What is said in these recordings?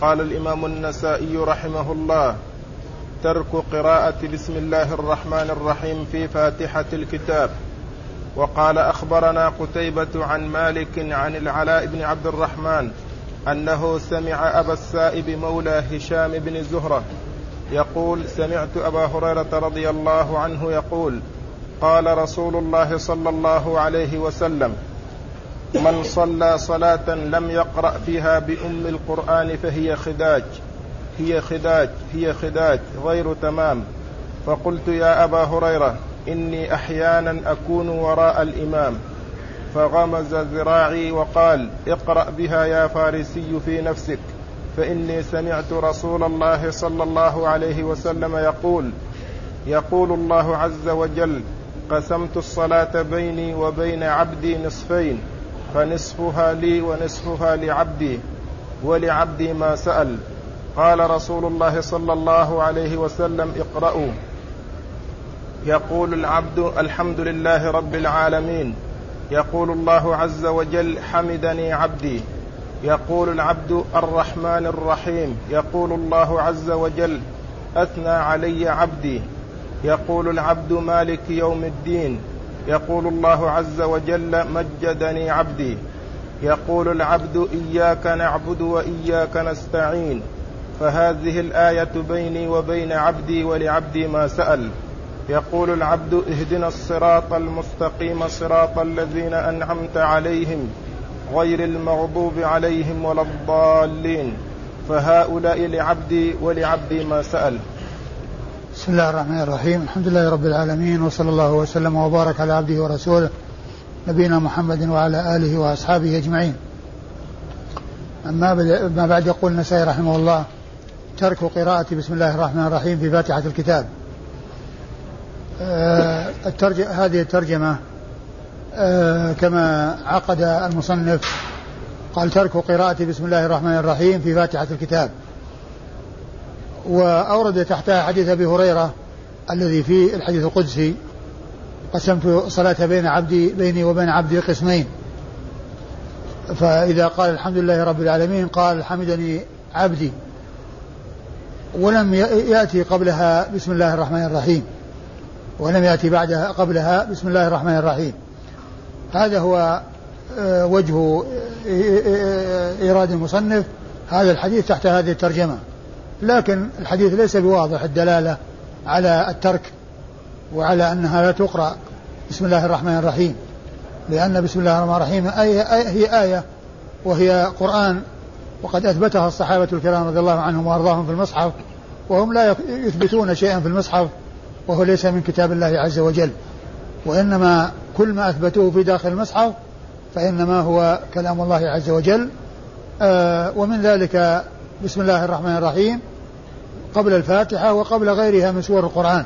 قال الإمام النسائي رحمه الله ترك قراءة بسم الله الرحمن الرحيم في فاتحة الكتاب. وقال أخبرنا قتيبة عن مالك عن العلاء بن عبد الرحمن أنه سمع أبا السائب مولى هشام بن زهرة يقول سمعت أبا هريرة رضي الله عنه يقول قال رسول الله صلى الله عليه وسلم من صلى صلاة لم يقرأ فيها بأم القرآن فهي خداج هي خداج هي خداج غير تمام. فقلت يا أبا هريرة إني أحيانا أكون وراء الإمام. فغمز ذراعي وقال اقرأ بها يا فارسي في نفسك. فإني سمعت رسول الله صلى الله عليه وسلم يقول يقول الله عز وجل قسمت الصلاة بيني وبين عبدي نصفين. فنصفها لي ونصفها لعبدي ولعبدي ما سأل. قال رسول الله صلى الله عليه وسلم اقرأوا. يقول العبد الحمد لله رب العالمين. يقول الله عز وجل حمدني عبدي. يقول العبد الرحمن الرحيم. يقول الله عز وجل أثنى علي عبدي. يقول العبد مالك يوم الدين. يقول الله عز وجل مجدني عبدي. يقول العبد إياك نعبد وإياك نستعين. فهذه الآية بيني وبين عبدي ولعبدي ما سأل. يقول العبد اهدنا الصراط المستقيم صراط الذين أنعمت عليهم غير المغضوب عليهم ولا الضالين. فهؤلاء لعبدي ولعبدي ما سأل. بسم الله الرحمن الرحيم. الحمد لله رب العالمين وصلى الله وسلم وبارك على عبده ورسوله نبينا محمد وعلى آله وأصحابه أجمعين. أما ما بعد يقول النسائي رحمه الله ترك قراءة بسم الله الرحمن الرحيم في فاتحة الكتاب. آه هذه الترجمة آه كما عقد المصنف قال ترك قراءة بسم الله الرحمن الرحيم في فاتحة الكتاب. وأورد تحتها حديث أبي هريرة الذي فيه الحديث القدسي قسمت الصلاة بين عبدي بيني وبين عبدي قسمين. فإذا قال الحمد لله رب العالمين قال حمدني عبدي. ولم يأتي قبلها بسم الله الرحمن الرحيم. ولم يأتي بعدها قبلها بسم الله الرحمن الرحيم. هذا هو آه، وجه إيراد المصنف. هذا الحديث تحت هذه الترجمة. لكن الحديث ليس بواضح الدلالة على الترك وعلى أنها لا تقرأ بسم الله الرحمن الرحيم. لأن بسم الله الرحمن الرحيم أي هي آية وهي قرآن وقد أثبتها الصحابة الكرام رضي الله عنهم وأرضاهم في المصحف وهم لا يثبتون شيئا في المصحف وهو ليس من كتاب الله عز وجل. وإنما كل ما أثبتوه في داخل المصحف فإنما هو كلام الله عز وجل. آه ومن ذلك بسم الله الرحمن الرحيم قبل الفاتحة وقبل غيرها من سور القرآن.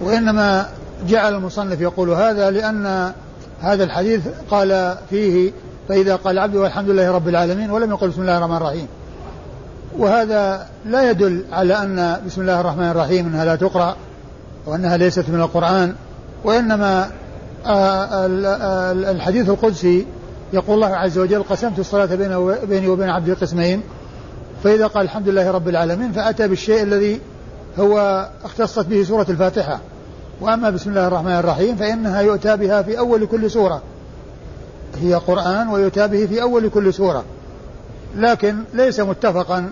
وإنما جعل المصنف يقول هذا لأن هذا الحديث قال فيه فإذا قال العبد والحمد لله رب العالمين ولم يقل بسم الله الرحمن الرحيم. وهذا لا يدل على أن بسم الله الرحمن الرحيم أنها لا تقرأ وأنها ليست من القرآن. وإنما آه، الحديث القدسي يقول الله عز وجل قسمت الصلاة بيني وبين عبدي قسمين. فإذا قال الحمد لله رب العالمين فأتى بالشيء الذي هو اختصت به سورة الفاتحة. وأما بسم الله الرحمن الرحيم فإنها يؤتى بها في أول كل سورة. هي قرآن ويؤتى به في أول كل سورة. لكن ليس متفقا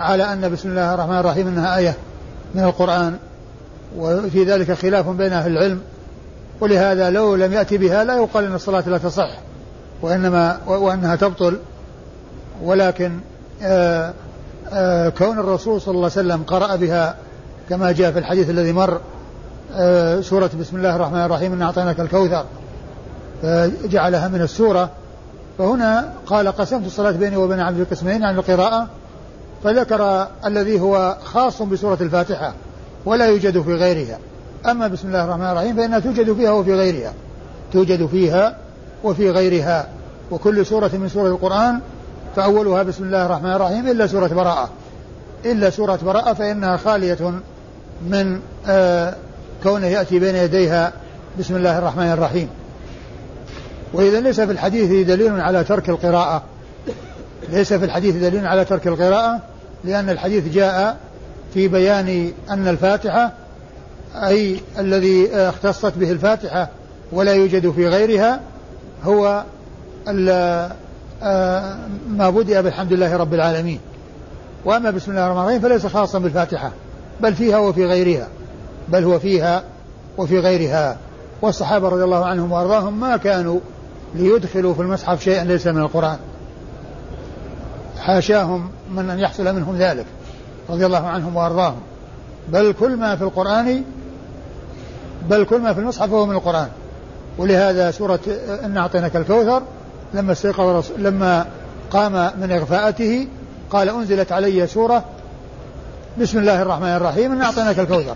على أن بسم الله الرحمن الرحيم أنها آية من القرآن وفي ذلك خلاف بين أهل العلم. ولهذا لو لم يأتي بها لا يقال أن الصلاة لا تصح وإنما وأنها تبطل. ولكن كون الرسول صلى الله عليه وسلم قرأ بها كما جاء في الحديث الذي مر آه، سورة بسم الله الرحمن الرحيم إن أعطيناك الكوثر جعلها من السورة. فهنا قال قسمت الصلاة بيني وبين عبد القسمين عن القراءة. فذكر الذي هو خاص بسورة الفاتحة ولا يوجد في غيرها. أما بسم الله الرحمن الرحيم فإنها توجد فيها وفي غيرها. توجد فيها وفي غيرها. وكل سورة من سورة القرآن فأولها بسم الله الرحمن الرحيم إلا سورة براءة. إلا سورة براءة فإنها خالية من آه كونه يأتي بين يديها بسم الله الرحمن الرحيم. وإذا ليس في الحديث دليل على ترك القراءة. ليس في الحديث دليل على ترك القراءة لأن الحديث جاء في بيان أن الفاتحة أي الذي اختصت به الفاتحة ولا يوجد في غيرها هو آه، ما بدأ بالحمد لله رب العالمين. وأما بسم الله الرحمن الرحيم فليس خاصا بالفاتحة بل فيها وفي غيرها بل هو فيها وفي غيرها. والصحابة رضي الله عنهم وأرضاهم ما كانوا ليدخلوا في المصحف شيئا ليس من القرآن. حاشاهم من أن يحصل منهم ذلك رضي الله عنهم وأرضاهم. بل كل ما في القرآن بل كل ما في المصحف هو من القرآن. ولهذا سورة إن أعطيناك الكوثر لما استيقظ لما قام من إغفاءته قال أنزلت علي سورة بسم الله الرحمن الرحيم إن أعطيناك الكوثر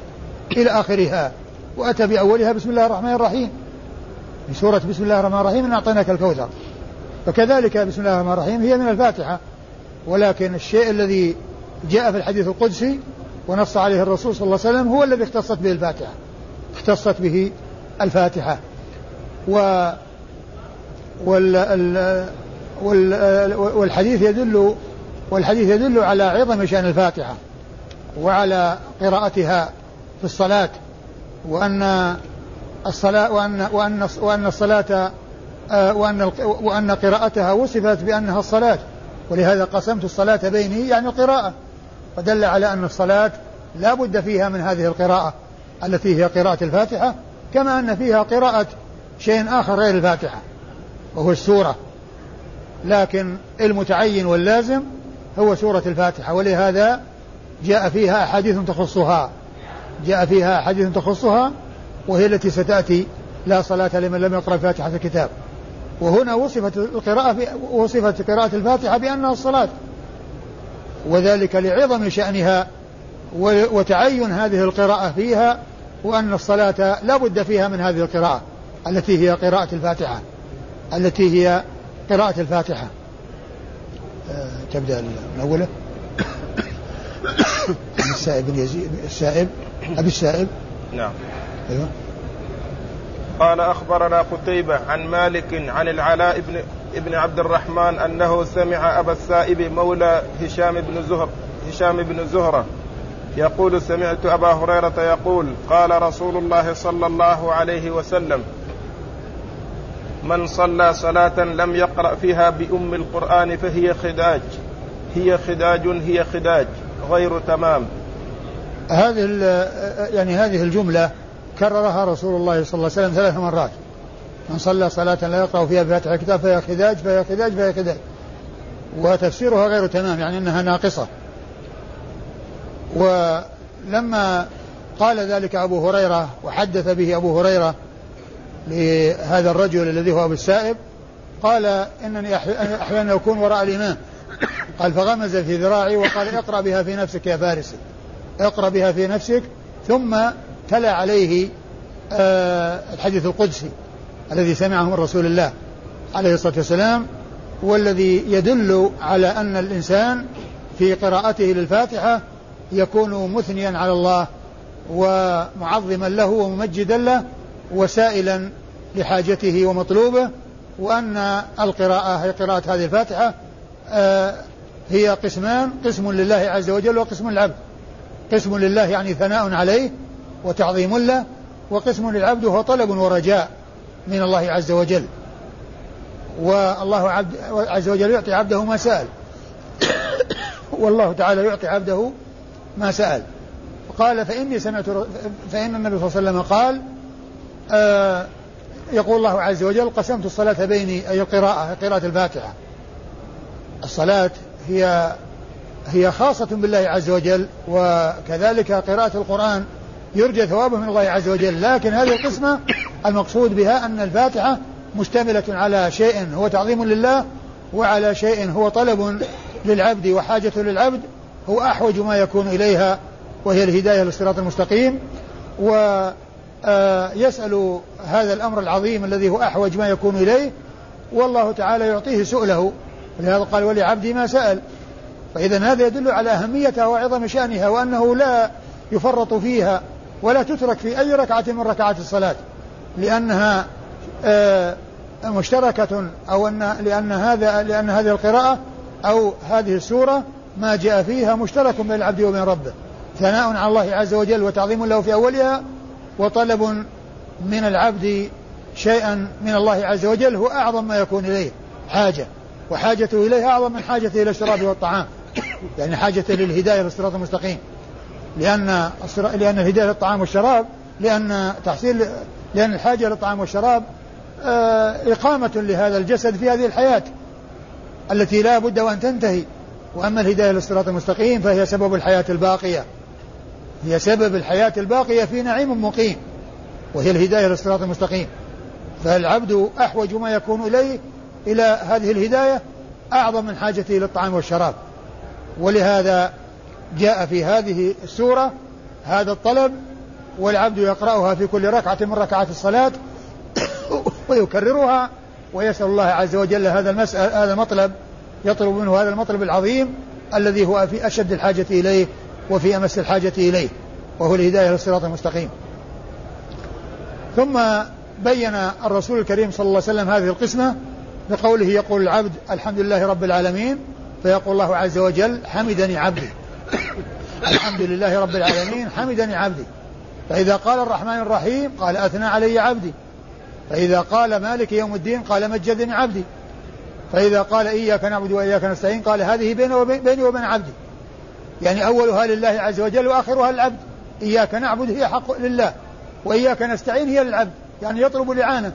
إلى آخرها وأتى بأولها بسم الله الرحمن الرحيم. سورة بسم الله الرحمن الرحيم إن أعطيناك الكوثر. فكذلك بسم الله الرحمن الرحيم هي من الفاتحة. ولكن الشيء الذي جاء في الحديث القدسي ونص عليه الرسول صلى الله عليه وسلم هو الذي اختصت به الفاتحة. اختصت به الفاتحة. و وال وال والحديث يدل والحديث يدل على عظم شأن الفاتحة وعلى قراءتها في الصلاة وأن الصلاة وأن وأن وأن الصلاة آه، وأن وأن قراءتها وصفت بأنها الصلاة ولهذا قسمت الصلاة بيني يعني القراءة ودل على أن الصلاة لا بد فيها من هذه القراءة التي هي قراءة الفاتحة كما أن فيها قراءة شيء آخر غير الفاتحة. وهو السورة. لكن المتعين واللازم هو سورة الفاتحة ولهذا جاء فيها أحاديث تخصها. جاء فيها أحاديث تخصها وهي التي ستأتي. لا صلاة لمن لم يقرأ فاتحة الكتاب. وهنا وصفت القراءة وصفت قراءة الفاتحة بأنها الصلاة. وذلك لعظم شأنها وتعين هذه القراءة فيها وأن الصلاة لا بد فيها من هذه القراءة التي هي قراءة الفاتحة. التي هي قراءة الفاتحة. أه تبدأ من أوله. عن السائب بن يزيد السائب أبي السائب. نعم. أيوه. قال أخبرنا قتيبة عن مالك عن العلاء بن ابن عبد الرحمن أنه سمع أبا السائب مولى هشام بن زهر هشام بن زهرة يقول سمعت أبا هريرة يقول قال رسول الله صلى الله عليه وسلم من صلى صلاة لم يقرأ فيها بأم القرآن فهي خداج. هي خداج هي خداج. غير تمام. هذه يعني هذه الجملة كررها رسول الله صلى الله عليه وسلم ثلاث مرات. من صلى صلاة لا يقرأ فيها بفاتحة الكتاب فهي خداج فهي خداج فهي خداج. وتفسيرها غير تمام يعني أنها ناقصة. ولما قال ذلك أبو هريرة وحدث به أبو هريرة لهذا الرجل الذي هو أبو السائب قال إنني أحيانا أكون وراء الإمام. قال فغمز في ذراعي وقال اقرأ بها في نفسك يا فارسي اقرأ بها في نفسك ثم تلا عليه آه الحديث القدسي الذي سمعه من رسول الله عليه الصلاة والسلام والذي يدل على أن الإنسان في قراءته للفاتحة يكون مثنيا على الله ومعظما له وممجدا له وسائلا لحاجته ومطلوبه وأن القراءة هي قراءة هذه الفاتحة آه هي قسمان قسم لله عز وجل وقسم للعبد. قسم لله يعني ثناء عليه وتعظيم له وقسم للعبد هو طلب ورجاء من الله عز وجل. والله عبد عز وجل يعطي عبده ما سأل. والله تعالى يعطي عبده ما سأل. قال فإني سمعت فإن النبي صلى الله عليه وسلم قال آه يقول الله عز وجل قسمت الصلاة بيني أي القراءة قراءة الفاتحة. الصلاة هي هي خاصة بالله عز وجل وكذلك قراءة القرآن يرجى ثوابه من الله عز وجل. لكن هذه القسمة المقصود بها أن الفاتحة مشتملة على شيء هو تعظيم لله وعلى شيء هو طلب للعبد وحاجة للعبد هو أحوج ما يكون إليها وهي الهداية للصراط المستقيم. ويسأل آه، هذا الأمر العظيم الذي هو أحوج ما يكون إليه والله تعالى يعطيه سؤله. ولهذا قال ولعبدي ما سأل. فإذا هذا يدل على أهميتها وعظم شأنها وأنه لا يفرط فيها ولا تترك في أي ركعة من ركعات الصلاة لأنها آه، مشتركة أو أن لأن هذا لأن هذه القراءة أو هذه السورة ما جاء فيها مشترك بين العبد وبين ربه ثناء على الله عز وجل وتعظيم له في أولها وطلب من العبد شيئا من الله عز وجل هو أعظم ما يكون إليه حاجة. وحاجته إليه أعظم من حاجته إلى الشراب والطعام. يعني حاجته للهداية للصراط المستقيم. لأن لأن الهداية للطعام والشراب لأن تحصيل لأن الحاجة للطعام والشراب آه، إقامة لهذا الجسد في هذه الحياة التي لا بد وأن تنتهي. وأما الهداية للصراط المستقيم فهي سبب الحياة الباقية. هي سبب الحياة الباقية في نعيم مقيم وهي الهداية للصراط المستقيم. فالعبد أحوج ما يكون إليه إلى هذه الهداية أعظم من حاجته إلى الطعام والشراب. ولهذا جاء في هذه السورة هذا الطلب والعبد يقرأها في كل ركعة من ركعات الصلاة ويكررها ويسأل الله عز وجل هذا المسأل هذا المطلب يطلب منه هذا المطلب العظيم الذي هو في أشد الحاجة إليه وفي أمس الحاجة إليه وهو الهداية للصراط المستقيم. ثم بين الرسول الكريم صلى الله عليه وسلم هذه القسمة بقوله يقول العبد الحمد لله رب العالمين فيقول الله عز وجل حمدني عبدي. الحمد لله رب العالمين حمدني عبدي. فإذا قال الرحمن الرحيم قال أثنى علي عبدي. فإذا قال مالك يوم الدين قال مجدني عبدي. فإذا قال إياك نعبد وإياك نستعين قال هذه بيني وبين, عبدي. يعني أولها لله عز وجل وآخرها للعبد. إياك نعبد هي حق لله وإياك نستعين هي للعبد. يعني يطلب الإعانة.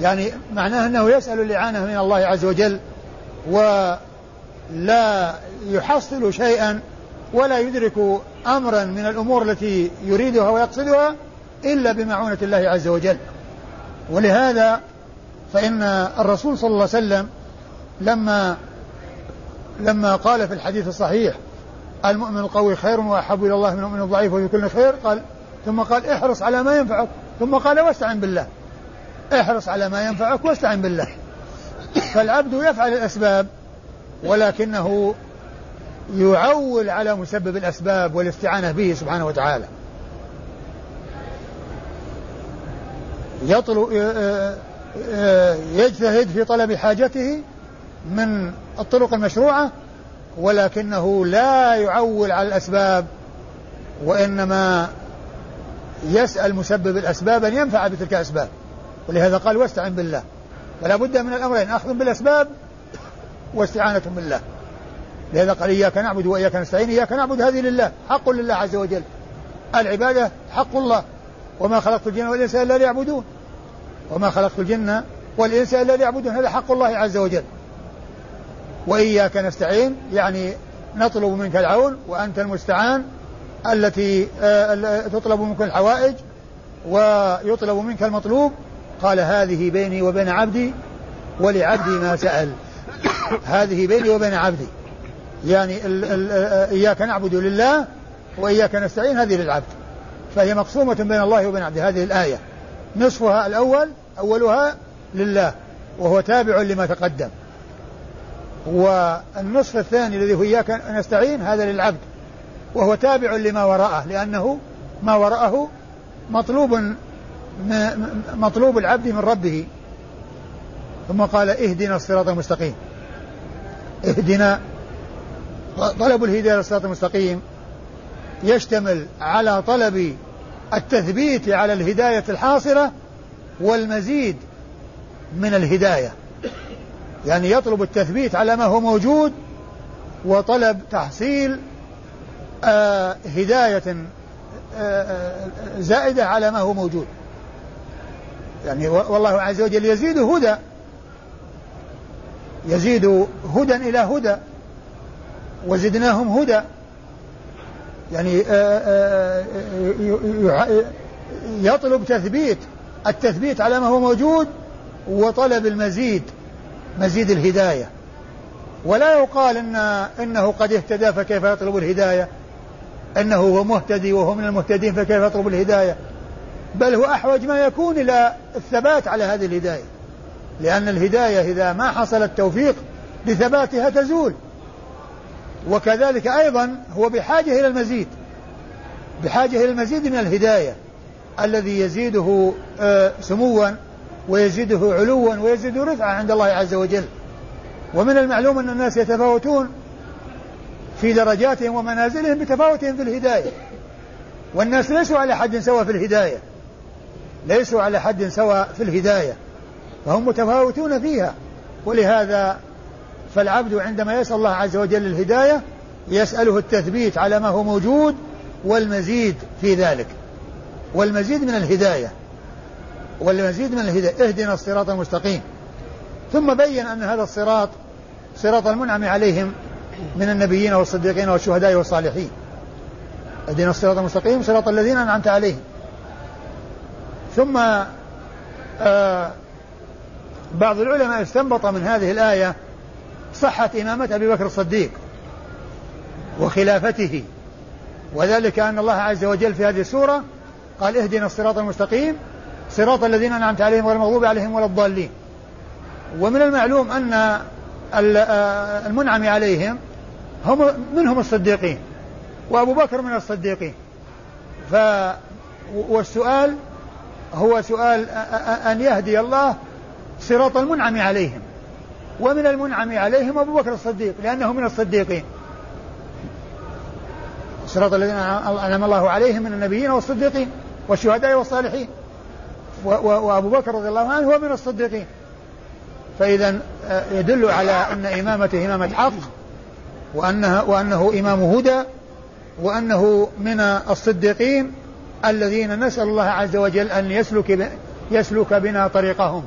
يعني معناه أنه يسأل الإعانة من الله عز وجل ولا يحصل شيئا ولا يدرك أمرا من الأمور التي يريدها ويقصدها إلا بمعونة الله عز وجل. ولهذا فإن الرسول صلى الله عليه وسلم لما لما قال في الحديث الصحيح المؤمن القوي خير وأحب إلى الله من المؤمن الضعيف وفي كل خير؟ قال ثم قال احرص على ما ينفعك. ثم قال واستعن بالله. احرص على ما ينفعك واستعن بالله. فالعبد يفعل الأسباب ولكنه يعول على مسبب الأسباب والاستعانة به سبحانه وتعالى. يطلب يجتهد في طلب حاجته من الطرق المشروعة ولكنه لا يعول على الأسباب وإنما يسأل مسبب الأسباب أن ينفع بتلك الأسباب. ولهذا قال واستعن بالله. فلا بد من الأمرين أخذ بالأسباب واستعانة بالله. لهذا قال إياك نعبد وإياك نستعين إياك نعبد هذه لله حق لله عز وجل. العبادة حق الله. وما خلقت الجن والإنس إلا ليعبدون. وما خلقت الجن والإنس إلا ليعبدون. هذا حق الله عز وجل. وإياك نستعين يعني نطلب منك العون وأنت المستعان التي آه، تطلب منك الحوائج ويطلب منك المطلوب. قال هذه بيني وبين عبدي ولعبدي ما سأل. هذه بيني وبين عبدي. يعني ال ال آه، إياك نعبد لله وإياك نستعين هذه للعبد. فهي مقسومة بين الله وبين عبده. هذه الآية. نصفها الأول أولها لله وهو تابع لما تقدم. والنصف الثاني الذي هو إياك نستعين هذا للعبد وهو تابع لما وراءه لأنه ما وراءه مطلوب مطلوب العبد من ربه. ثم قال اهدنا الصراط المستقيم. اهدنا طلب الهداية للصراط المستقيم يشتمل على طلب التثبيت على الهداية الحاصلة والمزيد من الهداية. يعني يطلب التثبيت على ما هو موجود وطلب تحصيل آه هداية آه, آه، زائدة على ما هو موجود. يعني والله عز وجل يزيد هدى يزيد هدى إلى هدى وزدناهم هدى. يعني يطلب تثبيت التثبيت على ما هو موجود وطلب المزيد مزيد الهداية. ولا يقال إن إنه قد اهتدى فكيف يطلب الهداية؟ أنه هو مهتدي وهو من المهتدين فكيف يطلب الهداية؟ بل هو أحوج ما يكون إلى الثبات على هذه الهداية. لأن الهداية إذا ما حصل التوفيق لثباتها تزول. وكذلك أيضا هو بحاجة إلى المزيد. بحاجة إلى المزيد من الهداية. الذي يزيده آه، سموا ويزيده علوا ويزيده رفعة عند الله عز وجل. ومن المعلوم أن الناس يتفاوتون في درجاتهم ومنازلهم بتفاوتهم في الهداية. والناس ليسوا على حد سواء في الهداية. ليسوا على حد سواء في الهداية. فهم متفاوتون فيها. ولهذا فالعبد عندما يسأل الله عز وجل الهداية يسأله التثبيت على ما هو موجود والمزيد في ذلك. والمزيد من الهداية. والمزيد من الهداية اهدنا الصراط المستقيم. ثم بين أن هذا الصراط صراط المنعم عليهم من النبيين والصديقين والشهداء والصالحين. اهدنا الصراط المستقيم صراط الذين أنعمت عليهم. ثم آه بعض العلماء استنبط من هذه الآية صحة إمامة أبي بكر الصديق وخلافته. وذلك أن الله عز وجل في هذه السورة قال اهدنا الصراط المستقيم صراط الذين أنعمت عليهم غير المغضوب عليهم ولا الضالين. ومن المعلوم أن المنعم عليهم هم منهم الصديقين وأبو بكر من الصديقين. ف والسؤال هو سؤال أن يهدي الله صراط المنعم عليهم. ومن المنعم عليهم أبو بكر الصديق لأنه من الصديقين. صراط الذين أنعم الله عليهم من النبيين والصديقين والشهداء والصالحين. وأبو بكر رضي الله عنه هو من الصديقين. فإذا آه، يدل على أن إمامته إمامة حق وأنها وأنه إمام هدى وأنه من الصديقين الذين نسأل الله عز وجل أن يسلك يسلك بنا طريقهم.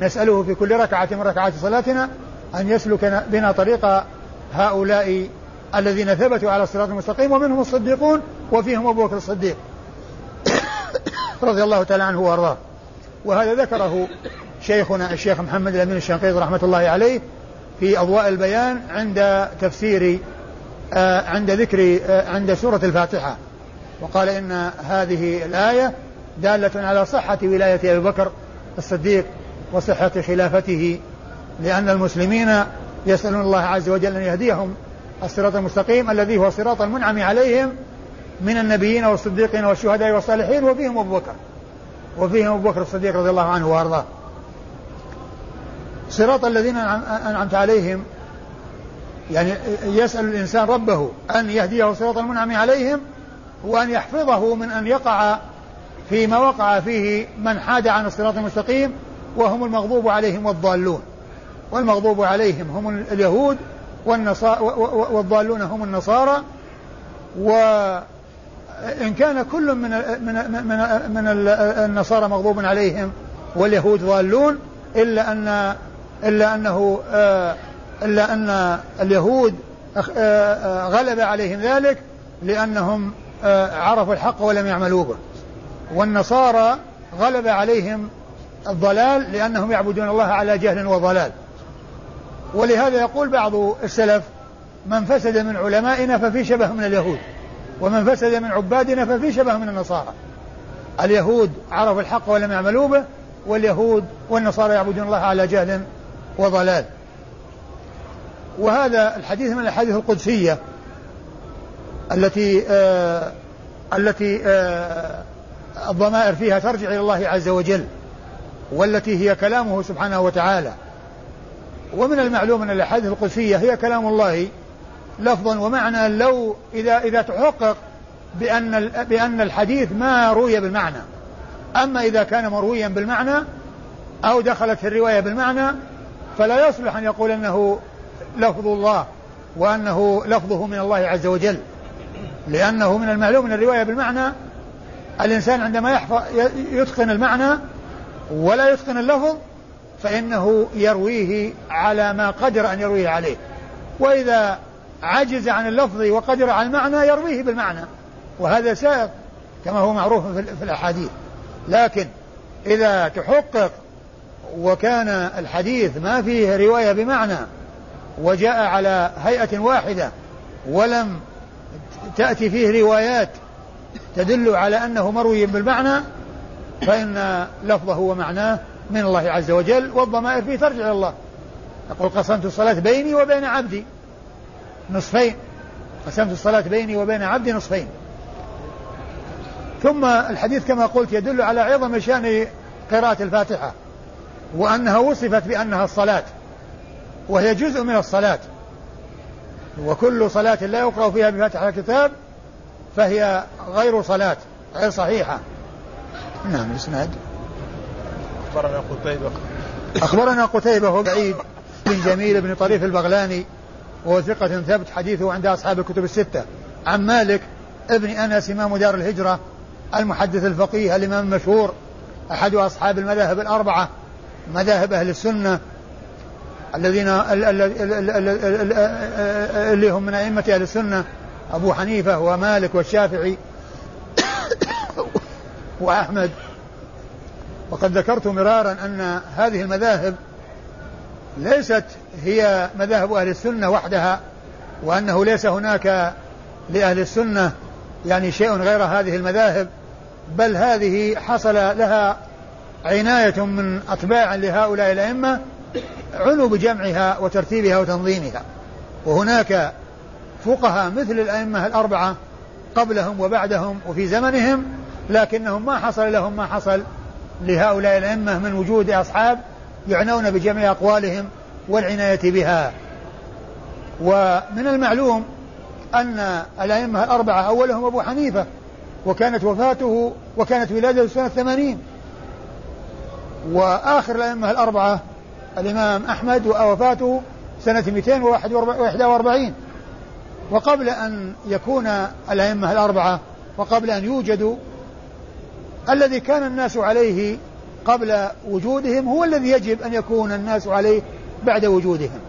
نسأله في كل ركعة من ركعات صلاتنا أن يسلك بنا طريق هؤلاء الذين ثبتوا على الصراط المستقيم ومنهم الصديقون وفيهم أبو بكر الصديق. رضي الله تعالى عنه وأرضاه. وهذا ذكره شيخنا الشيخ محمد الأمين الشنقيطي رحمة الله عليه في أضواء البيان عند تفسير آه، عند ذكر آه، عند سورة الفاتحة. وقال إن هذه الآية دالة على صحة ولاية أبي بكر الصديق وصحة خلافته لأن المسلمين يسألون الله عز وجل أن يهديهم الصراط المستقيم الذي هو صراط المنعم عليهم من النبيين والصديقين والشهداء والصالحين وفيهم أبو بكر. وفيهم أبو بكر الصديق رضي الله عنه وأرضاه. صراط الذين أنعمت عليهم يعني يسأل الإنسان ربه أن يهديه صراط المنعم عليهم وأن يحفظه من أن يقع فيما وقع فيه من حاد عن الصراط المستقيم وهم المغضوب عليهم والضالون. والمغضوب عليهم هم اليهود والضالون هم النصارى وإن كان كل من من من, من النصارى مغضوب عليهم واليهود ضالون إلا أن إلا أنه آه، إلا أن اليهود آه، آه، غلب عليهم ذلك لأنهم عرفوا الحق ولم يعملوا به. والنصارى غلب عليهم الضلال لأنهم يعبدون الله على جهل وضلال. ولهذا يقول بعض السلف من فسد من علمائنا ففي شبه من اليهود. ومن فسد من عبادنا ففي شبه من النصارى. اليهود عرفوا الحق ولم يعملوا به واليهود والنصارى يعبدون الله على جهل وضلال. وهذا الحديث من الأحاديث القدسية التي آه التي آه الضمائر فيها ترجع إلى الله عز وجل والتي هي كلامه سبحانه وتعالى. ومن المعلوم أن الأحاديث القدسية هي كلام الله لفظا ومعنى لو إذا إذا تحقق بأن بأن الحديث ما روي بالمعنى. أما إذا كان مرويا بالمعنى أو دخلت في الرواية بالمعنى فلا يصلح أن يقول أنه لفظ الله وأنه لفظه من الله عز وجل. لأنه من المعلوم من الرواية بالمعنى الإنسان عندما يحفظ يتقن المعنى ولا يتقن اللفظ فإنه يرويه على ما قدر أن يرويه عليه. وإذا عجز عن اللفظ وقدر على المعنى يرويه بالمعنى. وهذا سائق كما هو معروف في الأحاديث. لكن إذا تحقق وكان الحديث ما فيه رواية بمعنى وجاء على هيئة واحدة ولم تأتي فيه روايات تدل على أنه مروي بالمعنى فإن لفظه ومعناه من الله عز وجل والضمائر فيه ترجع إلى الله. يقول قسمت الصلاة بيني وبين عبدي. نصفين قسمت الصلاة بيني وبين عبدي نصفين. ثم الحديث كما قلت يدل على عظم شأن قراءة الفاتحة وأنها وصفت بأنها الصلاة وهي جزء من الصلاة. وكل صلاة لا يقرأ فيها بفاتح الكتاب فهي غير صلاة غير صحيحة. نعم اسناد أخبرنا قتيبة. أخبرنا قتيبة هو بعيد بن جميل بن طريف البغلاني وهو ثقة ثبت حديثه عند أصحاب الكتب الستة عن مالك ابن أنس إمام دار الهجرة المحدث الفقيه الإمام المشهور أحد أصحاب المذاهب الأربعة مذاهب أهل السنة الذين اللي هم من أئمة أهل السنة أبو حنيفة ومالك والشافعي وأحمد وقد ذكرت مرارا أن هذه المذاهب ليست هي مذاهب أهل السنة وحدها وأنه ليس هناك لأهل السنة يعني شيء غير هذه المذاهب بل هذه حصل لها عناية من أتباع لهؤلاء الأئمة عنوا بجمعها وترتيبها وتنظيمها. وهناك فقهاء مثل الأئمة الأربعة قبلهم وبعدهم وفي زمنهم لكنهم ما حصل لهم ما حصل لهؤلاء الأئمة من وجود أصحاب يعنون بجميع أقوالهم والعناية بها. ومن المعلوم أن الأئمة الأربعة أولهم أبو حنيفة وكانت وفاته وكانت ولادته سنة ثمانين وآخر الأئمة الأربعة الإمام أحمد ووفاته سنة 241 وقبل أن يكون الأئمة الأربعة وقبل أن يوجدوا الذي كان الناس عليه قبل وجودهم هو الذي يجب أن يكون الناس عليه بعد وجودهم.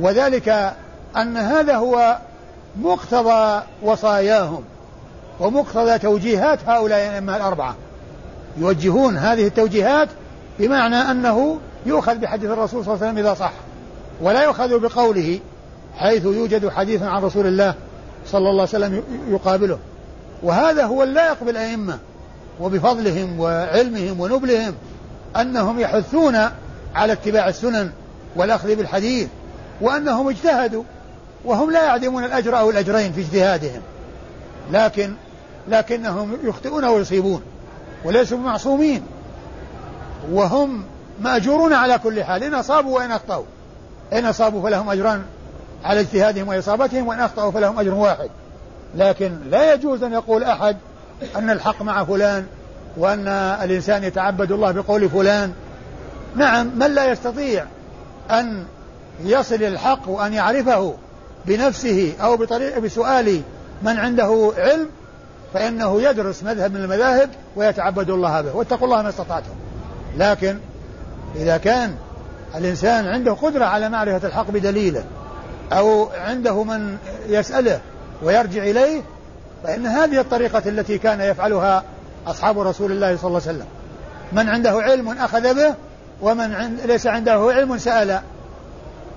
وذلك أن هذا هو مقتضى وصاياهم ومقتضى توجيهات هؤلاء الأئمة الأربعة. يوجهون هذه التوجيهات بمعنى أنه يؤخذ بحديث الرسول صلى الله عليه وسلم إذا صح ولا يؤخذ بقوله حيث يوجد حديث عن رسول الله صلى الله عليه وسلم يقابله. وهذا هو اللائق بالأئمة. وبفضلهم وعلمهم ونبلهم أنهم يحثون على اتباع السنن والأخذ بالحديث وأنهم اجتهدوا وهم لا يعدمون الأجر أو الأجرين في اجتهادهم. لكن لكنهم يخطئون ويصيبون وليسوا معصومين وهم مأجورون على كل حال. إن أصابوا وإن أخطأوا. إن أصابوا فلهم أجران على اجتهادهم وإصابتهم وإن أخطأوا فلهم أجر واحد. لكن لا يجوز أن يقول أحد أن الحق مع فلان وأن الإنسان يتعبد الله بقول فلان. نعم من لا يستطيع أن يصل الحق وأن يعرفه بنفسه أو بطريق بسؤال من عنده علم فإنه يدرس مذهب من المذاهب ويتعبد الله به واتقوا الله ما استطعتم. لكن إذا كان الإنسان عنده قدرة على معرفة الحق بدليله أو عنده من يسأله ويرجع إليه فإن هذه الطريقة التي كان يفعلها أصحاب رسول الله صلى الله عليه وسلم. من عنده علم أخذ به ومن عند ليس عنده علم سأل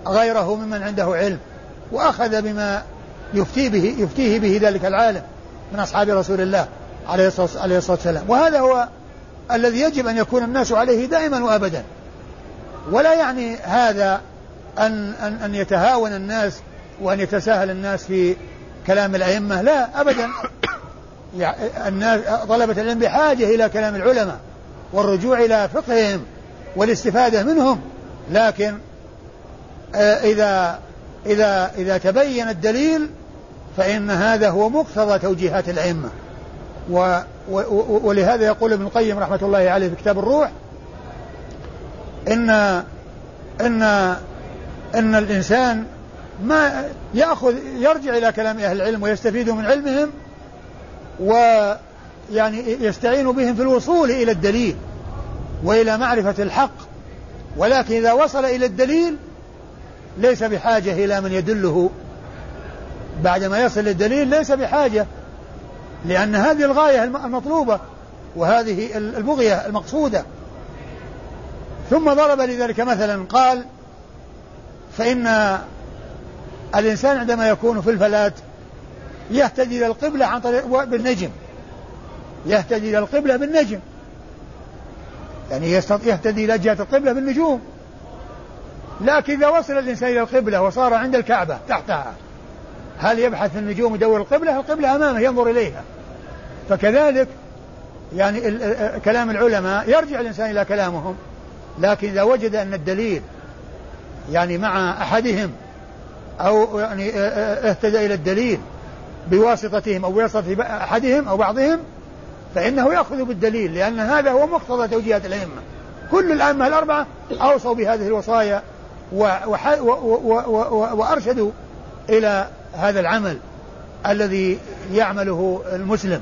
غيره ممن عنده علم وأخذ بما يفتي به يفتيه به ذلك العالم من أصحاب رسول الله عليه الصلاة والسلام. وهذا هو الذي يجب أن يكون الناس عليه دائما وأبدا. ولا يعني هذا أن, أن, أن يتهاون الناس وأن يتساهل الناس في كلام الأئمة لا أبدا. الناس طلبة العلم بحاجة إلى كلام العلماء والرجوع إلى فقههم والاستفادة منهم. لكن آه، إذا إذا إذا تبين الدليل فإن هذا هو مقتضى توجيهات الأئمة. و ولهذا يقول ابن القيم رحمة الله عليه في كتاب الروح إن إن إن الإنسان ما يأخذ يرجع إلى كلام أهل العلم ويستفيد من علمهم ويعني يستعين بهم في الوصول إلى الدليل وإلى معرفة الحق. ولكن إذا وصل إلى الدليل ليس بحاجة إلى من يدله. بعدما يصل للدليل ليس بحاجة لأن هذه الغاية المطلوبة وهذه البغية المقصودة. ثم ضرب لذلك مثلا قال فإن الإنسان عندما يكون في الفلاة يهتدي إلى القبلة عن طريق بالنجم. يهتدي إلى القبلة بالنجم. يعني يهتدي إلى جهة القبلة بالنجوم. لكن إذا وصل الإنسان إلى القبلة وصار عند الكعبة تحتها هل يبحث في النجوم يدور القبلة؟ القبلة أمامه ينظر إليها. فكذلك يعني كلام العلماء يرجع الإنسان إلى كلامهم. لكن إذا وجد أن الدليل يعني مع أحدهم أو يعني اهتدى إلى الدليل بواسطتهم أو بواسطة أحدهم أو بعضهم فإنه يأخذ بالدليل لأن هذا هو مقتضى توجيهات الأئمة. كل الأئمة الأربعة أوصوا بهذه الوصايا وأرشدوا إلى هذا العمل الذي يعمله المسلم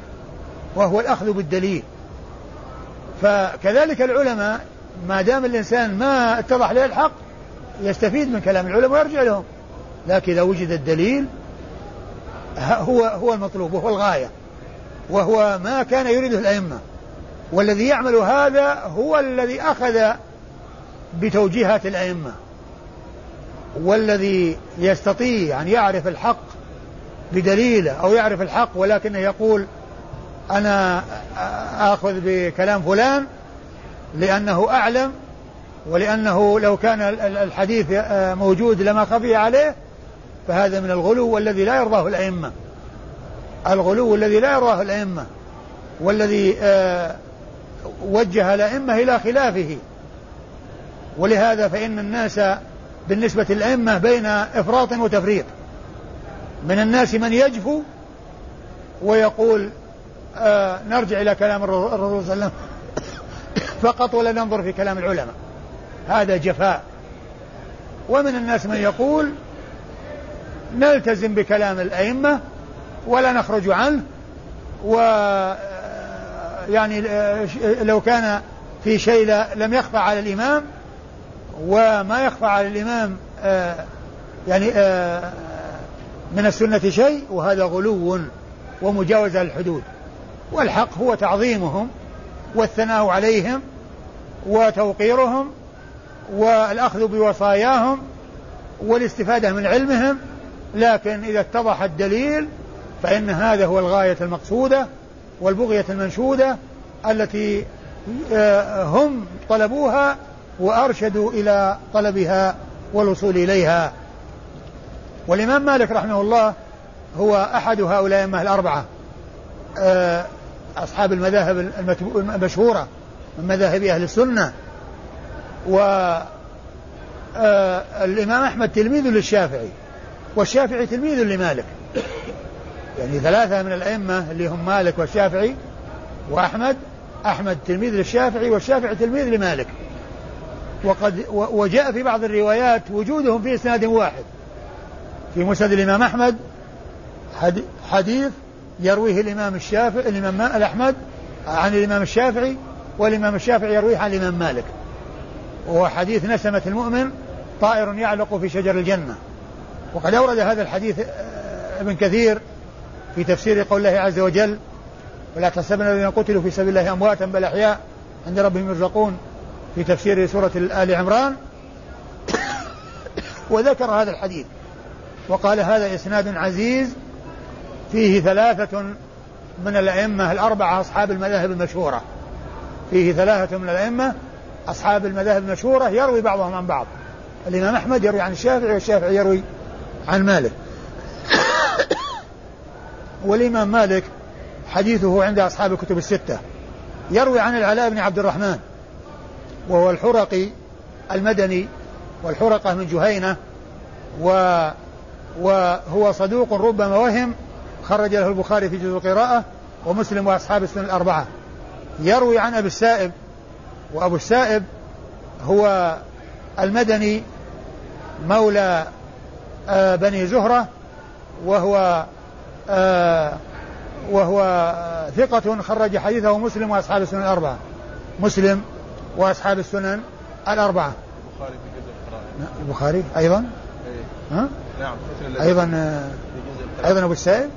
وهو الأخذ بالدليل. فكذلك العلماء ما دام الإنسان ما اتضح له الحق يستفيد من كلام العلماء ويرجع لهم. لكن إذا وجد الدليل هو هو المطلوب وهو الغاية وهو ما كان يريده الأئمة. والذي يعمل هذا هو الذي أخذ بتوجيهات الأئمة. والذي يستطيع أن يعرف الحق بدليله أو يعرف الحق ولكنه يقول أنا آخذ بكلام فلان لأنه أعلم ولأنه لو كان الحديث موجود لما خفي عليه فهذا من الغلو والذي لا يرضاه الأئمة. الغلو الذي لا يرضاه الأئمة. والذي وجه الأئمة إلى خلافه. ولهذا فإن الناس بالنسبة للأئمة بين إفراط وتفريط. من الناس من يجفو ويقول آه نرجع إلى كلام الرسول صلى الله عليه وسلم. فقط ولا ننظر في كلام العلماء. هذا جفاء. ومن الناس من يقول نلتزم بكلام الأئمة ولا نخرج عنه و يعني لو كان في شيء لم يخفى على الإمام وما يخفى على الإمام يعني من السنة شيء وهذا غلو ومجاوزة للحدود والحق هو تعظيمهم والثناء عليهم وتوقيرهم والأخذ بوصاياهم والاستفادة من علمهم لكن إذا اتضح الدليل فإن هذا هو الغاية المقصودة والبغية المنشودة التي آه، هم طلبوها وأرشدوا إلى طلبها والوصول إليها. والإمام مالك رحمه الله هو أحد هؤلاء الأئمة الأربعة آه، أصحاب المذاهب المشهورة من مذاهب أهل السنة و آه، أحمد تلميذ للشافعي. والشافعي تلميذ لمالك. يعني ثلاثة من الأئمة اللي هم مالك والشافعي وأحمد أحمد تلميذ للشافعي والشافعي تلميذ لمالك. وقد وجاء في بعض الروايات وجودهم في إسناد واحد. في مسند الإمام أحمد حديث يرويه الإمام الشافعي الإمام الأحمد عن الإمام الشافعي والإمام الشافعي يرويه عن الإمام مالك. وهو حديث نسمة المؤمن طائر يعلق في شجر الجنة. وقد أورد هذا الحديث آه، ابن كثير في تفسير قول الله عز وجل ولا تحسبن الذين قتلوا في سبيل الله أمواتا بل أحياء عند ربهم يرزقون في تفسير سورة آل عمران. وذكر هذا الحديث وقال هذا إسناد عزيز فيه ثلاثة من الأئمة الأربعة أصحاب المذاهب المشهورة. فيه ثلاثة من الأئمة أصحاب المذاهب المشهورة يروي بعضهم عن بعض. الإمام أحمد يروي عن الشافعي والشافعي يروي عن مالك. والإمام مالك حديثه عند أصحاب الكتب الستة. يروي عن العلاء بن عبد الرحمن وهو الحرقي المدني والحرقة من جهينة و وهو صدوق ربما وهم خرج له البخاري في جزء القراءة ومسلم وأصحاب السنة الأربعة. يروي عن أبي السائب وأبو السائب هو المدني مولى بني زهرة وهو آه وهو ثقة خرج حديثه مسلم وأصحاب السنن الأربعة. مسلم وأصحاب السنن الأربعة. البخاري في جزء القراءة البخاري أيضا؟ إيه. ها؟ نعم أيضا آه، أيضا أبو السائب؟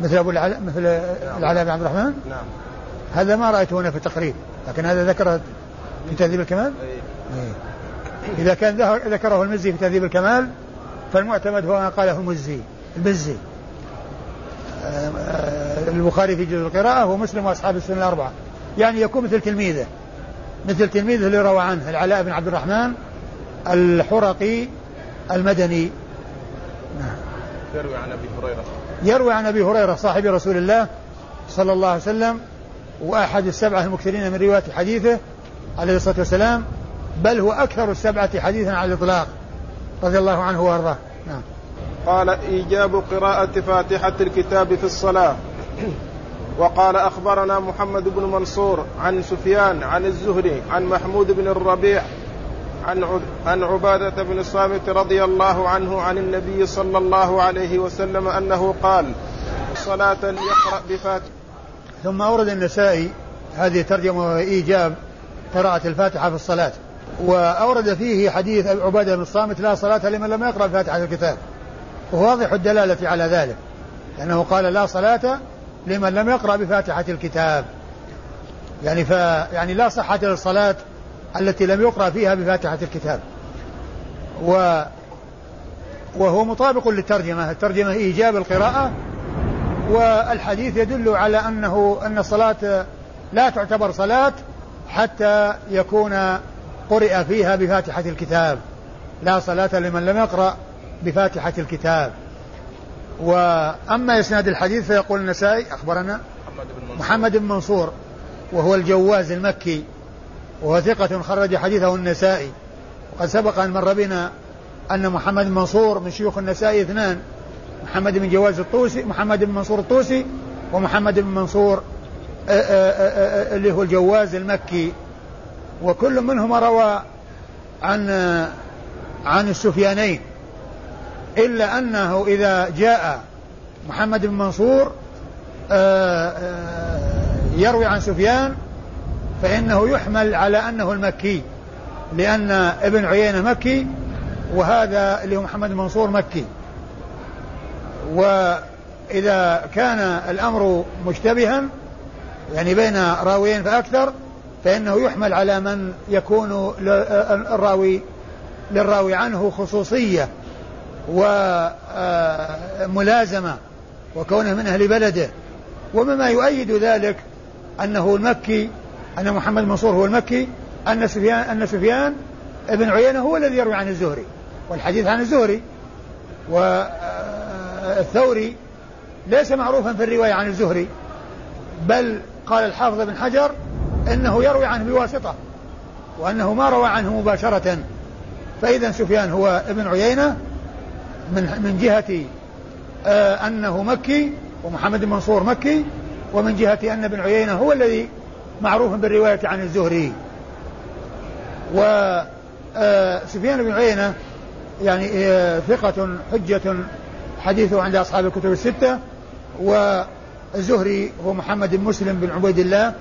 مثل أبو العلاء مثل العلاء بن عبد الرحمن؟ نعم. هذا ما رأيته هنا في التقريب لكن هذا ذكره في تهذيب الكمال؟ أي. أي. إذا كان ذكره المزي في تهذيب الكمال فالمعتمد هو ما قاله المزي المزي آه، البخاري في جزء القراءة ومسلم وأصحاب السنة الأربعة. يعني يكون مثل تلميذه مثل تلميذه اللي روى عنه العلاء بن عبد الرحمن الحرقي المدني. نعم. يروي عن أبي هريرة. يروي عن أبي هريرة صاحب رسول الله صلى الله عليه وسلم وأحد السبعة المكثرين من رواية حديثه عليه الصلاة والسلام بل هو أكثر السبعة حديثا على الإطلاق. رضي الله عنه وأرضاه. نعم. قال إيجاب قراءة فاتحة الكتاب في الصلاة. وقال أخبرنا محمد بن منصور عن سفيان عن الزهري عن محمود بن الربيع عن عن عبادة بن الصامت رضي الله عنه عن النبي صلى الله عليه وسلم أنه قال صلاة يقرأ بفاتحة. ثم أورد النسائي هذه ترجمة وإيجاب قراءة الفاتحة في الصلاة. وأورد فيه حديث عبادة بن الصامت لا صلاة لمن لم يقرأ فاتحة الكتاب. وواضح الدلالة على ذلك لأنه قال لا صلاة لمن لم يقرأ بفاتحة الكتاب. يعني ف يعني لا صحة للصلاة التي لم يقرأ فيها بفاتحة الكتاب. و وهو مطابق للترجمة الترجمة إيجاب القراءة والحديث يدل على أنه أن الصلاة لا تعتبر صلاة حتى يكون قرئ فيها بفاتحة الكتاب. لا صلاة لمن لم يقرأ بفاتحة الكتاب. وأما إسناد الحديث فيقول النسائي أخبرنا محمد بن منصور. وهو الجواز المكي وهو ثقة خرج حديثه النسائي. وقد سبق أن مر بنا أن محمد بن منصور من شيوخ النسائي اثنان محمد بن جواز الطوسي محمد بن منصور الطوسي ومحمد بن منصور آه، آه، آه، اللي هو الجواز المكي. وكل منهما روى عن عن السفيانين. إلا أنه إذا جاء محمد بن منصور يروي عن سفيان فإنه يحمل على أنه المكي لأن ابن عيينة مكي وهذا اللي هو محمد منصور مكي. وإذا كان الأمر مشتبها يعني بين راويين فأكثر فإنه يحمل على من يكون الراوي للراوي عنه خصوصية وملازمة وكونه من أهل بلده. ومما يؤيد ذلك أنه المكي أن محمد منصور هو المكي أن سفيان أن سفيان ابن عيينة هو الذي يروي عن الزهري والحديث عن الزهري. والثوري ليس معروفا في الرواية عن الزهري بل قال الحافظ بن حجر إنه يروي عنه بواسطة وأنه ما روى عنه مباشرة. فإذا سفيان هو ابن عيينة من من جهة آه أنه مكي ومحمد منصور مكي ومن جهة أن ابن عيينة هو الذي معروف بالرواية عن الزهري. وسفيان آه، بن عيينة يعني آه، ثقة حجة حديثه عند أصحاب الكتب الستة والزهري هو محمد بن مسلم بن عبيد الله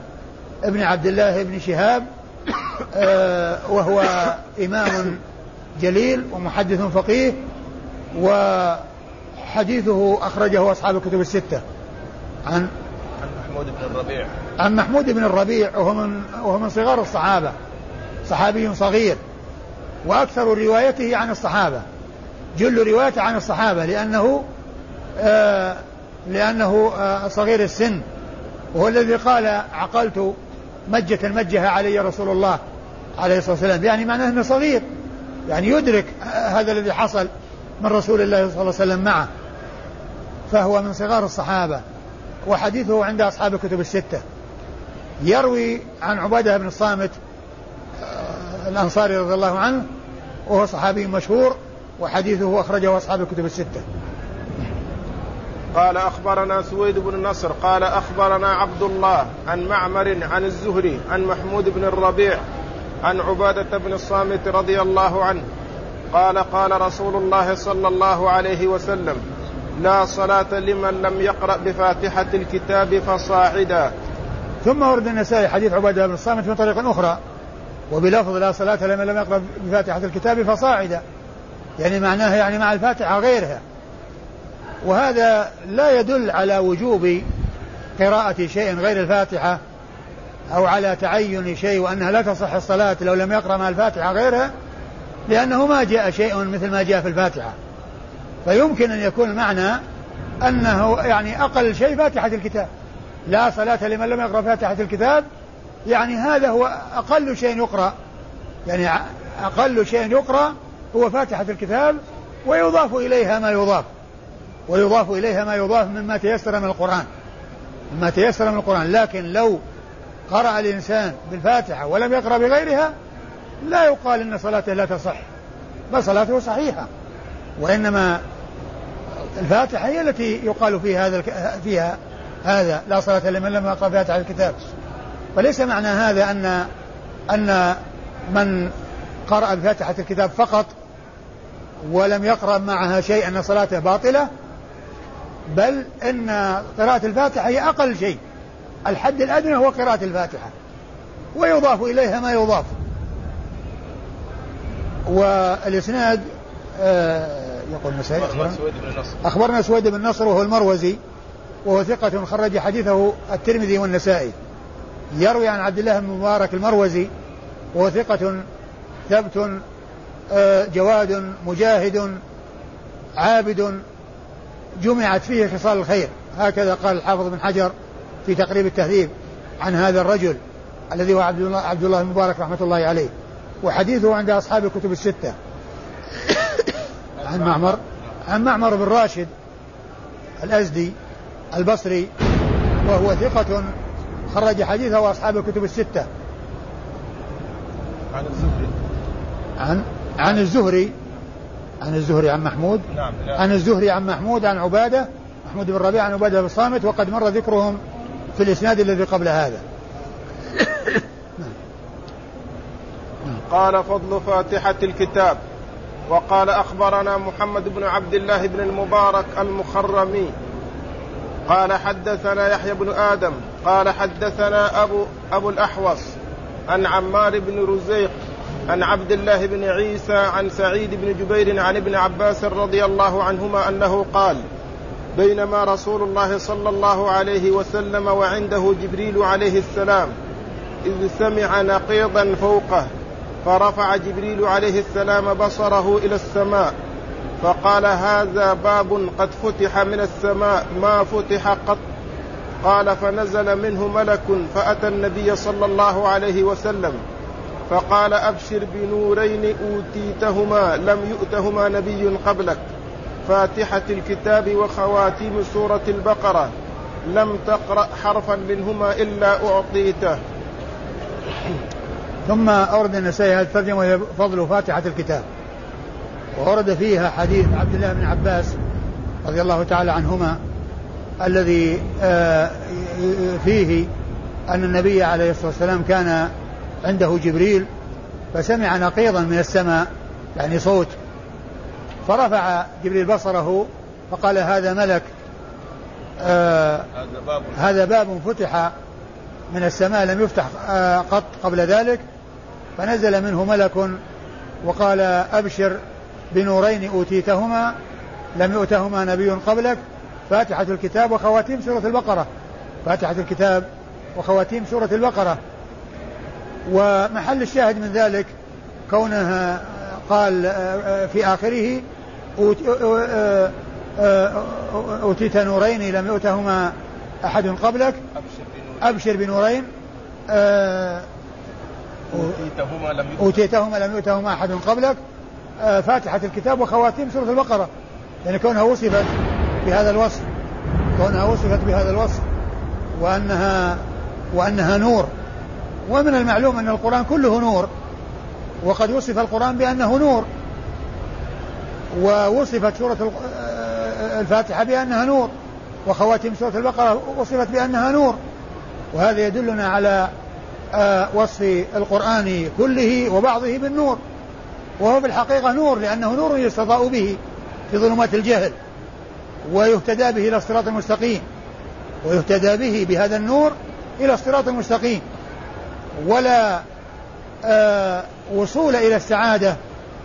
ابن عبد الله بن شهاب آه، وهو إمام جليل ومحدث فقيه وحديثه أخرجه أصحاب الكتب الستة. عن عن محمود بن الربيع. عن محمود بن الربيع وهو من وهو من صغار الصحابة صحابي صغير وأكثر روايته عن الصحابة جل روايته عن الصحابة لأنه آه لأنه آه صغير السن وهو الذي قال عقلت مجة مجها علي رسول الله عليه الصلاة والسلام. يعني معناه أنه صغير. يعني يدرك هذا الذي حصل من رسول الله صلى الله عليه وسلم معه. فهو من صغار الصحابة. وحديثه عند أصحاب الكتب الستة. يروي عن عبادة بن الصامت آه، الأنصاري رضي الله عنه وهو صحابي مشهور وحديثه أخرجه أصحاب الكتب الستة. قال أخبرنا سويد بن النصر قال أخبرنا عبد الله عن معمر عن الزهري عن محمود بن الربيع عن عبادة بن الصامت رضي الله عنه قال قال رسول الله صلى الله عليه وسلم لا صلاة لمن لم يقرأ بفاتحة الكتاب فصاعدا. ثم ورد النسائي حديث عبادة بن الصامت من طريق أخرى وبلفظ لا صلاة لمن لم يقرأ بفاتحة الكتاب فصاعدا. يعني معناها يعني مع الفاتحة غيرها وهذا لا يدل على وجوب قراءة شيء غير الفاتحة أو على تعين شيء وأنها لا تصح الصلاة لو لم يقرأ مع الفاتحة غيرها لأنه ما جاء شيء مثل ما جاء في الفاتحة. فيمكن أن يكون المعنى أنه يعني أقل شيء فاتحة الكتاب. لا صلاة لمن لم يقرأ فاتحة الكتاب يعني هذا هو أقل شيء يقرأ. يعني أقل شيء يقرأ هو فاتحة الكتاب ويضاف إليها ما يضاف. ويضاف إليها ما يضاف مما تيسر من القرآن. مما تيسر من القرآن. لكن لو قرأ الإنسان بالفاتحة ولم يقرأ بغيرها لا يقال إن صلاته لا تصح. بل صلاته صحيحة. وإنما الفاتحة هي التي يقال فيها هذا فيها هذا. لا صلاة لمن لم يقرأ فاتحة الكتاب. وليس معنى هذا أن أن من قرأ بفاتحة الكتاب فقط ولم يقرأ معها شيء أن صلاته باطلة؟ بل إن قراءة الفاتحة هي أقل شيء. الحد الأدنى هو قراءة الفاتحة. ويضاف إليها ما يضاف. والإسناد آه يقول مسائل أخبرنا سويد بن نصر. أخبرنا سويد بن نصر وهو المروزي وهو ثقة خرج حديثه الترمذي والنسائي. يروي عن عبد الله بن مبارك المروزي وهو ثقة ثبت آه، جواد مجاهد عابد جمعت فيه خصال الخير. هكذا قال الحافظ بن حجر في تقريب التهذيب عن هذا الرجل الذي هو عبد الله عبد الله المبارك رحمة الله عليه. وحديثه عند أصحاب الكتب الستة. عن معمر عن معمر بن راشد الأزدي البصري وهو ثقة خرج حديثه أصحاب الكتب الستة. عن الزهري. عن عن الزهري عن الزهري عن محمود؟ نعم عن الزهري عن محمود عن عبادة محمود بن ربيعة عن عبادة بن صامت وقد مر ذكرهم في الإسناد الذي قبل هذا. قال فضل فاتحة الكتاب وقال أخبرنا محمد بن عبد الله بن المبارك المخرمي قال حدثنا يحيى بن آدم قال حدثنا أبو, أبو الأحوص عن عمار بن رزيق عن عبد الله بن عيسى عن سعيد بن جبير عن ابن عباس رضي الله عنهما أنه قال بينما رسول الله صلى الله عليه وسلم وعنده جبريل عليه السلام إذ سمع نقيضا فوقه فرفع جبريل عليه السلام بصره إلى السماء فقال هذا باب قد فتح من السماء ما فتح قط. قال فنزل منه ملك فأتى النبي صلى الله عليه وسلم فقال أبشر بنورين أوتيتهما لم يؤتهما نبي قبلك. فاتحة الكتاب وخواتيم سورة البقرة. لم تقرأ حرفا منهما إلا أعطيته. ثم أورد النسائي هذه الترجمه وهي فضل فاتحة الكتاب. وورد فيها حديث عبد الله بن عباس رضي الله تعالى عنهما الذي آه، فيه أن النبي عليه الصلاة والسلام كان عنده جبريل فسمع نقيضا من السماء يعني صوت. فرفع جبريل بصره فقال هذا ملك آه هذا باب فتح من السماء لم يفتح آه قط قبل ذلك. فنزل منه ملك وقال أبشر بنورين أوتيتهما لم يؤتهما نبي قبلك فاتحة الكتاب وخواتيم سورة البقرة. فاتحة الكتاب وخواتيم سورة البقرة. ومحل الشاهد من ذلك كونها قال في آخره أوتيت نورين لم يؤتهما أحد قبلك. أبشر بنورين. أوتيتهما لم أوتيتهما لم يؤتهما أحد قبلك. فاتحة الكتاب وخواتيم سورة البقرة. يعني كونها وصفت بهذا الوصف كونها وصفت بهذا الوصف وأنها وأنها نور. ومن المعلوم أن القرآن كله نور وقد وصف القرآن بأنه نور. ووصفت سورة الفاتحة بأنها نور. وخواتيم سورة البقرة وصفت بأنها نور. وهذا يدلنا على آه، وصف القرآن كله وبعضه بالنور. وهو في الحقيقة نور لأنه نور يستضاء به في ظلمات الجهل. ويهتدى به إلى الصراط المستقيم. ويهتدى به بهذا النور إلى الصراط المستقيم. ولا آه وصول إلى السعادة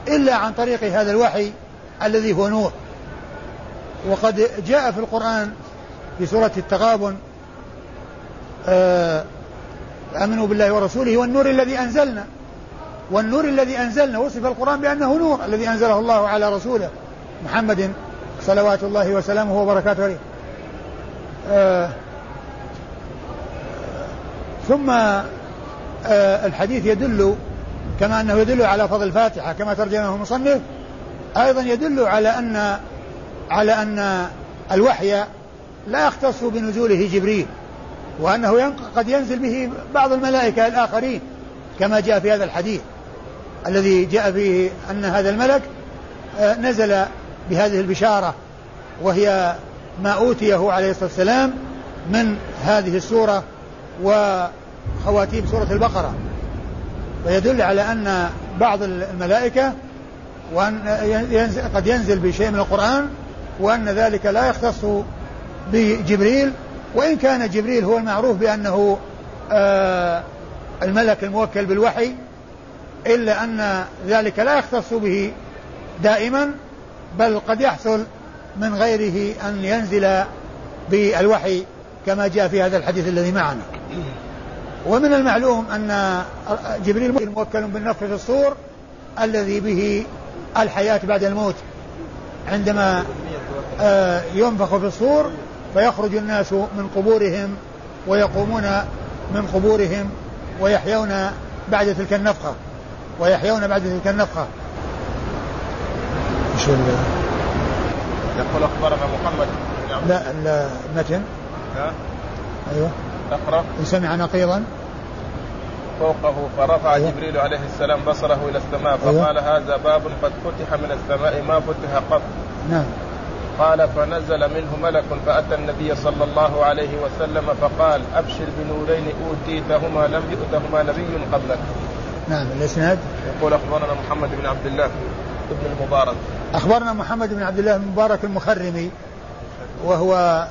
إلا عن طريق هذا الوحي الذي هو نور. وقد جاء في القرآن في سورة التغابن آه آمنوا بالله ورسوله والنور الذي أنزلنا. والنور الذي أنزلنا وصف القرآن بأنه نور الذي أنزله الله على رسوله محمد صلوات الله وسلامه وبركاته عليه. آه ثم الحديث يدل كما أنه يدل على فضل الفاتحة كما ترجمه المصنف. أيضا يدل على أن على أن الوحي لا يختص بنزوله جبريل وأنه قد ينزل به بعض الملائكة الآخرين كما جاء في هذا الحديث. الذي جاء فيه أن هذا الملك آه، نزل بهذه البشارة وهي ما أوتيه عليه الصلاة والسلام من هذه السورة وخواتيم سورة البقرة. ويدل على أن بعض الملائكة وأن ينزل قد ينزل بشيء من القرآن وأن ذلك لا يختص بجبريل. وإن كان جبريل هو المعروف بأنه آه الملك الموكل بالوحي إلا أن ذلك لا يختص به دائما بل قد يحصل من غيره أن ينزل بالوحي كما جاء في هذا الحديث الذي معنا. ومن المعلوم أن جبريل موكل بالنفخ في الصور الذي به الحياة بعد الموت عندما آه، ينفخ في الصور فيخرج الناس من قبورهم ويقومون من قبورهم ويحيون بعد تلك النفخة ويحيون بعد تلك النفخة. إيش يقول أخبرنا محمد. لا لا متن ها؟ أيوه. أقرأ سمع نقيضا فوقه فرفع أيوة. جبريل عليه السلام بصره إلى السماء أيوة. فقال أيوة. هذا باب قد فتح من السماء ما فتح قط نعم قال فنزل منه ملك فأتى النبي صلى الله عليه وسلم فقال أبشر بنورين أوتيتهما لم يؤتهما نبي قبلك. نعم الإسناد يقول أخبرنا محمد بن عبد الله بن المبارك أخبرنا محمد بن عبد الله المبارك المخرمي وهو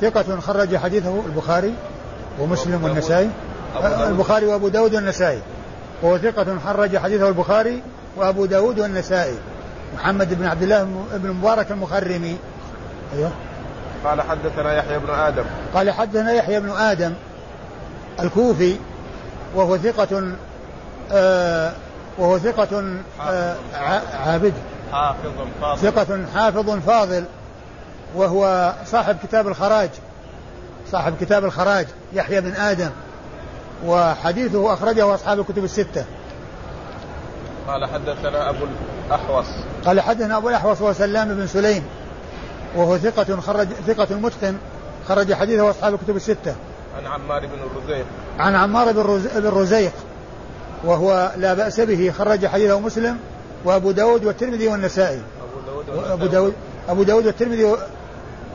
ثقة خرج حديثه البخاري ومسلم والنسائي؟ البخاري وأبو داود والنسائي. وهو ثقة خرج حديثه البخاري وأبو داود والنسائي. محمد بن عبد الله بن مبارك المخرمي. أيوه. قال حدثنا يحيى بن آدم. قال حدثنا يحيى بن آدم الكوفي وهو ثقة آه وهو ثقة آه عابد. حافظ فاضل. ثقة حافظ فاضل وهو صاحب كتاب الخراج. صاحب كتاب الخراج يحيى بن آدم وحديثه أخرجه أصحاب الكتب الستة. قال حدثنا أبو الأحوص. قال حدثنا أبو الأحوص وهو سلام بن سليم وهو ثقة خرج ثقة متقن خرج حديثه أصحاب الكتب الستة. عن عمار بن الرزيق. عن عمار بن الرزيق وهو لا بأس به خرج حديثه مسلم وأبو داود والترمذي والنسائي. أبو داود أبو داود والترمذي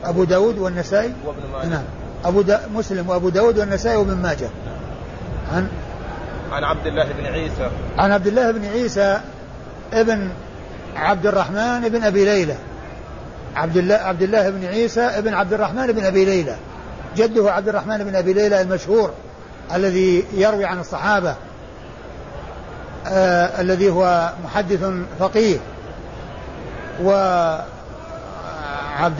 أبو داود والنسائي؟ وابن ماجه. نعم. أبو دا مسلم وأبو داود والنسائي وابن ماجه. عن عن عبد الله بن عيسى. عن عبد الله بن عيسى ابن عبد الرحمن بن أبي ليلى. عبد الله عبد الله بن عيسى ابن عبد الرحمن بن أبي ليلى. جده عبد الرحمن بن أبي ليلى المشهور الذي يروي عن الصحابة آه الذي هو محدث فقيه. وعبد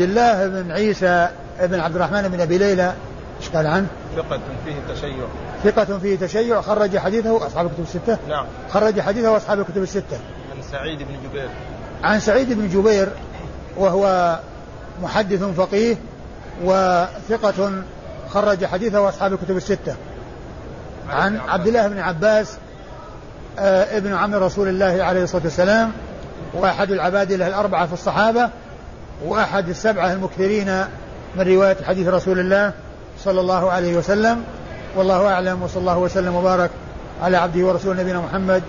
الله بن عيسى بن عبد الرحمن بن أبي ليلى إيش قال عنه؟ ثقة فيه تشيع. ثقة فيه تشيع خرج حديثه أصحاب الكتب الستة. نعم. خرج حديثه أصحاب الكتب الستة. عن سعيد بن جبير. عن سعيد بن جبير وهو محدث فقيه وثقة خرج حديثه أصحاب الكتب الستة. عن عبد الله بن عباس آه ابن عم رسول الله عليه الصلاة والسلام وأحد العبادلة الأربعة في الصحابة وأحد السبعة المكثرين من رواية حديث رسول الله صلى الله عليه وسلم. والله أعلم وصلى الله وسلم وبارك على عبده ورسوله نبينا محمد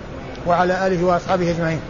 وعلى آله وأصحابه أجمعين.